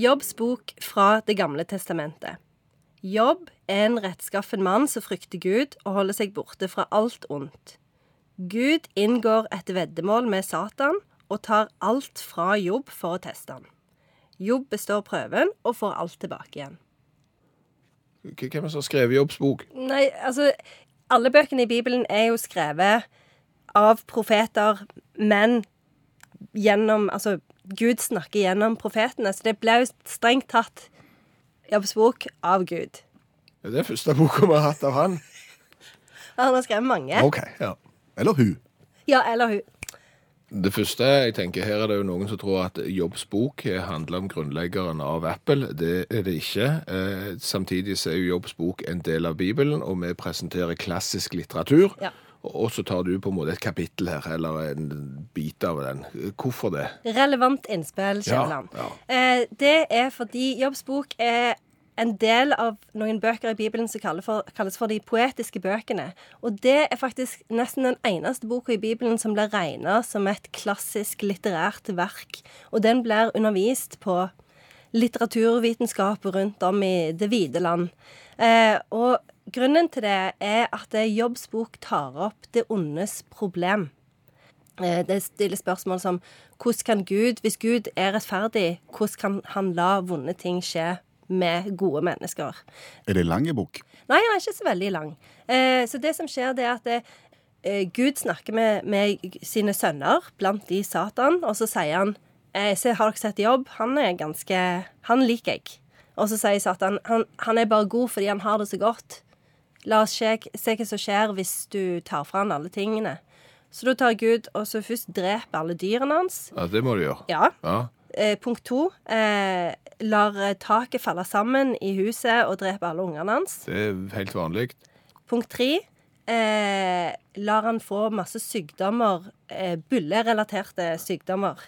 Jobbs bok fra Det gamle testamentet. Jobb er en rettskaffen mann som frykter Gud og holder seg borte fra alt ondt. Gud inngår et veddemål med Satan og tar alt fra Jobb for å teste han. Jobb består prøven og får alt tilbake igjen. Hvem er det som har skrevet Jobbs bok? Nei, altså Alle bøkene i Bibelen er jo skrevet av profeter, men gjennom Altså, Gud snakker gjennom profetene, så det ble jo strengt tatt Jobbs bok av Gud. Det er den første boka vi har hatt av han. Han har skrevet mange. OK. Ja. Eller hun. Ja, eller hun. Det første jeg tenker, Her er det jo noen som tror at Jobbs bok handler om grunnleggeren av Apple. Det er det ikke. Eh, samtidig så er jo Jobbs bok en del av Bibelen, og vi presenterer klassisk litteratur. Ja. Og så tar du på en måte et kapittel her, eller en bit av den. Hvorfor det? Relevant innspill, Skjæveland. Ja, ja. det er fordi Jobbs bok er en del av noen bøker i Bibelen som kalles for, kalles for de poetiske bøkene. Og det er faktisk nesten den eneste boka i Bibelen som blir regna som et klassisk litterært verk. Og den blir undervist på litteraturvitenskap rundt om i det vide land. Eh, og grunnen til det er at Jobbs bok tar opp det ondes problem. Eh, Det stiller spørsmål som hvordan kan Gud, hvis Gud er rettferdig, hvordan kan han la vonde ting skje med gode mennesker? Er det lang bok? Nei, den er ikke så veldig lang. Eh, så det som skjer, det er at det, eh, Gud snakker med, med sine sønner, blant de Satan, og så sier han se, Har dere sett jobb? Han er ganske Han liker jeg. Og så sier Satan han, han er bare god fordi han har det så godt. La oss se, se hva som skjer hvis du tar fra han alle tingene. Så da tar Gud og så først dreper alle dyrene hans. Ja, Det må du gjøre. Ja. Ja. Eh, punkt to eh, lar eh, taket falle sammen i huset og drepe alle ungene hans. Det er helt vanlig. Punkt tre eh, lar han få masse sykdommer, eh, bullerelaterte sykdommer.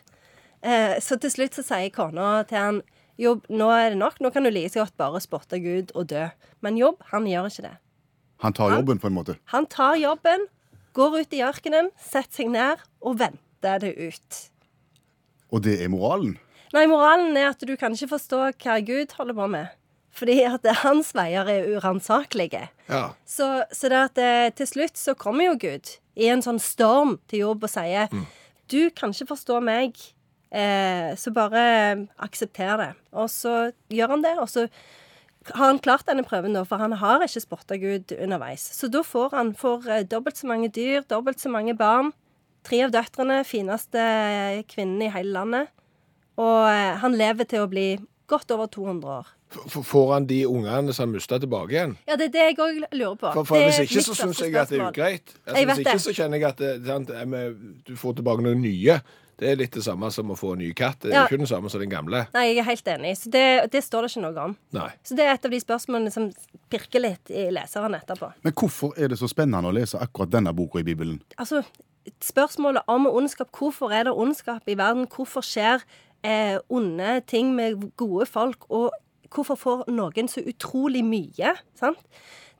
Eh, så til slutt så sier kona til han Jobb, nå er det nok. Nå kan du like godt bare spotte Gud og dø. Men Jobb, han gjør ikke det. Han tar jobben, på en måte. Han tar jobben, går ut i ørkenen, setter seg ned og venter det ut. Og det er moralen. Nei, moralen er at du kan ikke forstå hva Gud holder på med. Fordi at hans veier er uransakelige. Ja. Så, så det at det, til slutt så kommer jo Gud i en sånn storm til jobb og sier Du kan ikke forstå meg, eh, så bare aksepter det. Og så gjør han det, og så har han klart denne prøven, da, for han har ikke spotta Gud underveis. Så da får han for eh, dobbelt så mange dyr, dobbelt så mange barn. Tre av døtrene, fineste kvinnen i hele landet. Og eh, han lever til å bli godt over 200 år. F- Får han de ungene som han mista, tilbake igjen? Ja, det er det jeg òg lurer på. For, for Hvis ikke så syns jeg at det er ugreit. Altså, Jeg hvis ikke det. så kjenner jeg at det, sant, med- du får tilbake noen nye. Det er litt det samme som å få en ny katt. Det er Ja. ikke den samme som den gamle. Nei, jeg er helt enig. Så det, det står det ikke noe om. Nei. Så det er et av de spørsmålene som pirker litt i leseren etterpå. Men hvorfor er det så spennende å lese akkurat denne boka i Bibelen? Altså, spørsmålet om ondskap. Hvorfor er det ondskap i verden? Hvorfor skjer eh, onde ting med gode folk? Og hvorfor får noen så utrolig mye? Sant?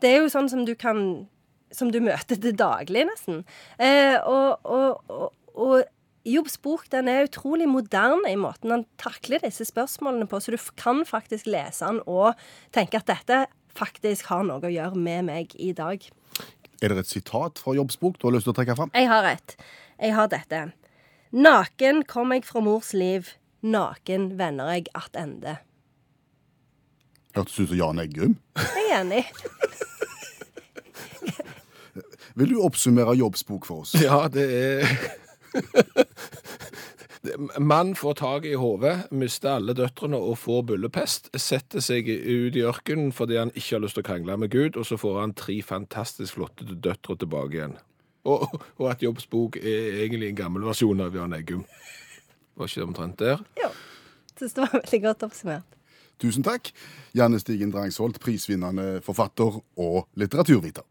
Det er jo sånn som du kan Som du møter til daglig, nesten. Eh, og, og, og, og Jobbs bok den er utrolig moderne i måten han takler disse spørsmålene på, så du kan faktisk lese den og tenke at dette faktisk har noe å gjøre med meg i dag. Er det et sitat fra Jobbs bok du har lyst til å trekke fram? Jeg har et. Jeg har dette. Naken kom jeg fra mors liv, naken vender jeg attende. Hørtes ut som Jan Eggum. Jeg er enig. Vil du oppsummere jobbsbok for oss? Ja, det er Mann får tak i hodet, mister alle døtrene og får bullepest. Setter seg ut i ørkenen fordi han ikke har lyst til å krangle med Gud, og så får han tre fantastisk flotte døtre tilbake igjen. Og, og at jobbsbok er egentlig en gammel versjon av Jan Eggum. Var ikke det omtrent der? Jo. Syns det var veldig godt oppsummert. Tusen takk. Janne Stigen Drangsholt, prisvinnende forfatter og litteraturviter.